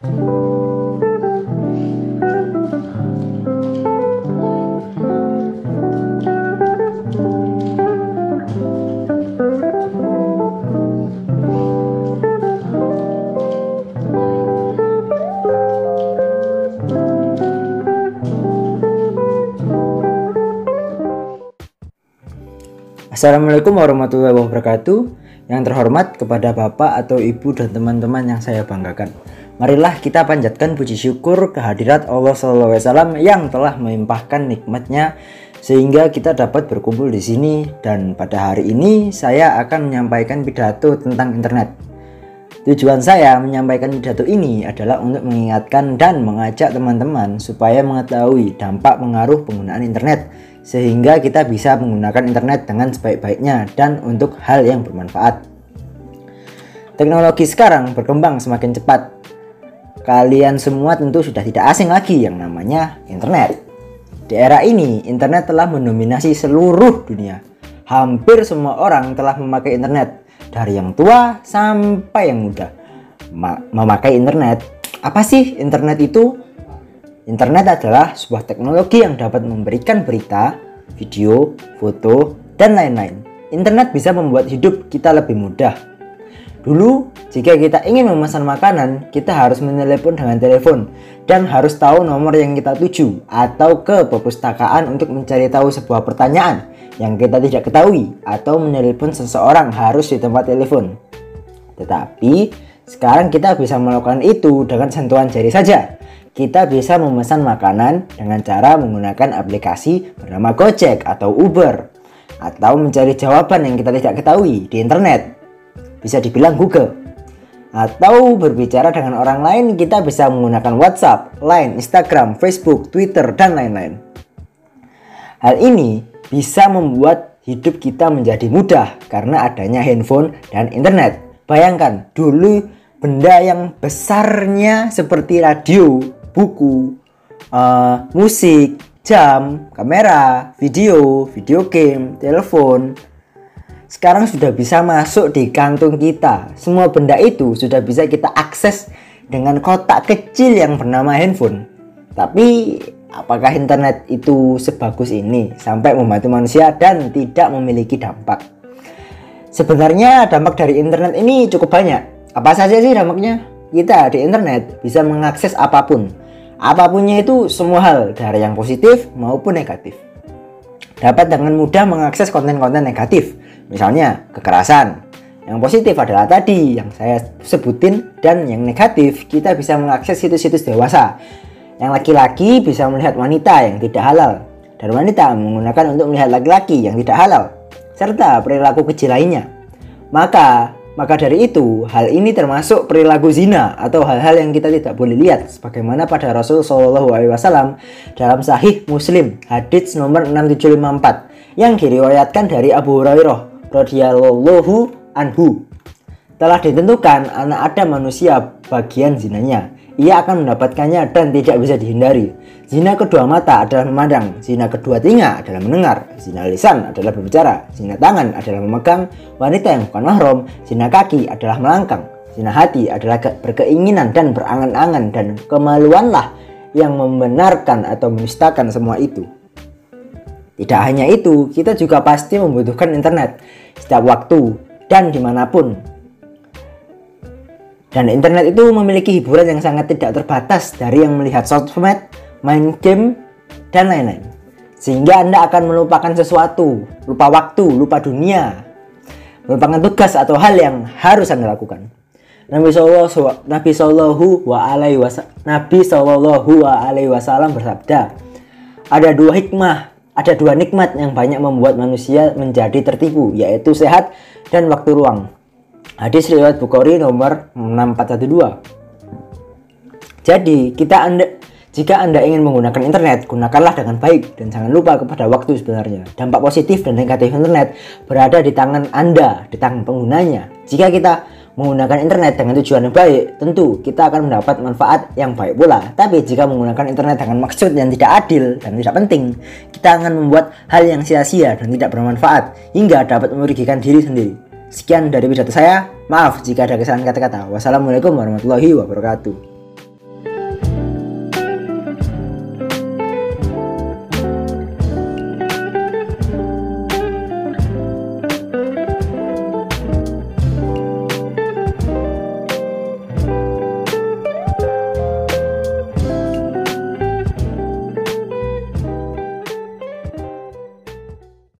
Assalamualaikum warahmatullahi wabarakatuh. Yang terhormat kepada Bapak atau Ibu dan teman-teman yang saya banggakan Marilah kita panjatkan puji syukur kehadirat Allah SAW yang telah melimpahkan nikmatnya sehingga kita dapat berkumpul di sini dan pada hari ini saya akan menyampaikan pidato tentang internet. Tujuan saya menyampaikan pidato ini adalah untuk mengingatkan dan mengajak teman-teman supaya mengetahui dampak pengaruh penggunaan internet sehingga kita bisa menggunakan internet dengan sebaik-baiknya dan untuk hal yang bermanfaat. Teknologi sekarang berkembang semakin cepat. Kalian semua tentu sudah tidak asing lagi yang namanya internet. Di era ini, internet telah mendominasi seluruh dunia. Hampir semua orang telah memakai internet, dari yang tua sampai yang muda. Ma memakai internet. Apa sih internet itu? Internet adalah sebuah teknologi yang dapat memberikan berita, video, foto, dan lain-lain. Internet bisa membuat hidup kita lebih mudah. Dulu, jika kita ingin memesan makanan, kita harus menelepon dengan telepon dan harus tahu nomor yang kita tuju atau ke perpustakaan untuk mencari tahu sebuah pertanyaan yang kita tidak ketahui atau menelepon seseorang harus di tempat telepon. Tetapi, sekarang kita bisa melakukan itu dengan sentuhan jari saja kita bisa memesan makanan dengan cara menggunakan aplikasi bernama Gojek atau Uber atau mencari jawaban yang kita tidak ketahui di internet bisa dibilang Google atau berbicara dengan orang lain kita bisa menggunakan WhatsApp, Line, Instagram, Facebook, Twitter, dan lain-lain hal ini bisa membuat hidup kita menjadi mudah karena adanya handphone dan internet bayangkan dulu benda yang besarnya seperti radio buku, uh, musik, jam, kamera, video, video game, telepon. Sekarang sudah bisa masuk di kantung kita. Semua benda itu sudah bisa kita akses dengan kotak kecil yang bernama handphone. Tapi apakah internet itu sebagus ini sampai membantu manusia dan tidak memiliki dampak? Sebenarnya dampak dari internet ini cukup banyak. Apa saja sih dampaknya? Kita di internet bisa mengakses apa pun, Apapunnya itu semua hal dari yang positif maupun negatif. Dapat dengan mudah mengakses konten-konten negatif, misalnya kekerasan. Yang positif adalah tadi yang saya sebutin dan yang negatif kita bisa mengakses situs-situs dewasa. Yang laki-laki bisa melihat wanita yang tidak halal dan wanita menggunakan untuk melihat laki-laki yang tidak halal serta perilaku kecil lainnya. Maka maka dari itu, hal ini termasuk perilaku zina atau hal-hal yang kita tidak boleh lihat sebagaimana pada Rasul Shallallahu alaihi wasallam dalam Sahih Muslim hadits nomor 6754 yang diriwayatkan dari Abu Hurairah radhiyallahu anhu. Telah ditentukan anak ada manusia bagian zinanya ia akan mendapatkannya dan tidak bisa dihindari. Zina kedua mata adalah memandang, zina kedua telinga adalah mendengar, zina lisan adalah berbicara, zina tangan adalah memegang wanita yang bukan mahram, zina kaki adalah melangkang, zina hati adalah berkeinginan dan berangan-angan dan kemaluanlah yang membenarkan atau menistakan semua itu. Tidak hanya itu, kita juga pasti membutuhkan internet setiap waktu dan di mana pun dan internet itu memiliki hiburan yang sangat tidak terbatas dari yang melihat sosmed, main game, dan lain-lain. Sehingga Anda akan melupakan sesuatu, lupa waktu, lupa dunia, melupakan tugas atau hal yang harus Anda lakukan. Nabi Sallallahu Nabi Sallallahu wa wa alaihi wasallam bersabda, ada dua hikmah, ada dua nikmat yang banyak membuat manusia menjadi tertipu, yaitu sehat dan waktu ruang. Hadis riwayat Bukhari nomor 6412. Jadi, kita Anda jika Anda ingin menggunakan internet, gunakanlah dengan baik dan jangan lupa kepada waktu sebenarnya. Dampak positif dan negatif internet berada di tangan Anda, di tangan penggunanya. Jika kita menggunakan internet dengan tujuan yang baik, tentu kita akan mendapat manfaat yang baik pula. Tapi jika menggunakan internet dengan maksud yang tidak adil dan tidak penting, kita akan membuat hal yang sia-sia dan tidak bermanfaat hingga dapat merugikan diri sendiri. Sekian dari pidato saya. Maaf jika ada kesalahan kata-kata. Wassalamualaikum warahmatullahi wabarakatuh.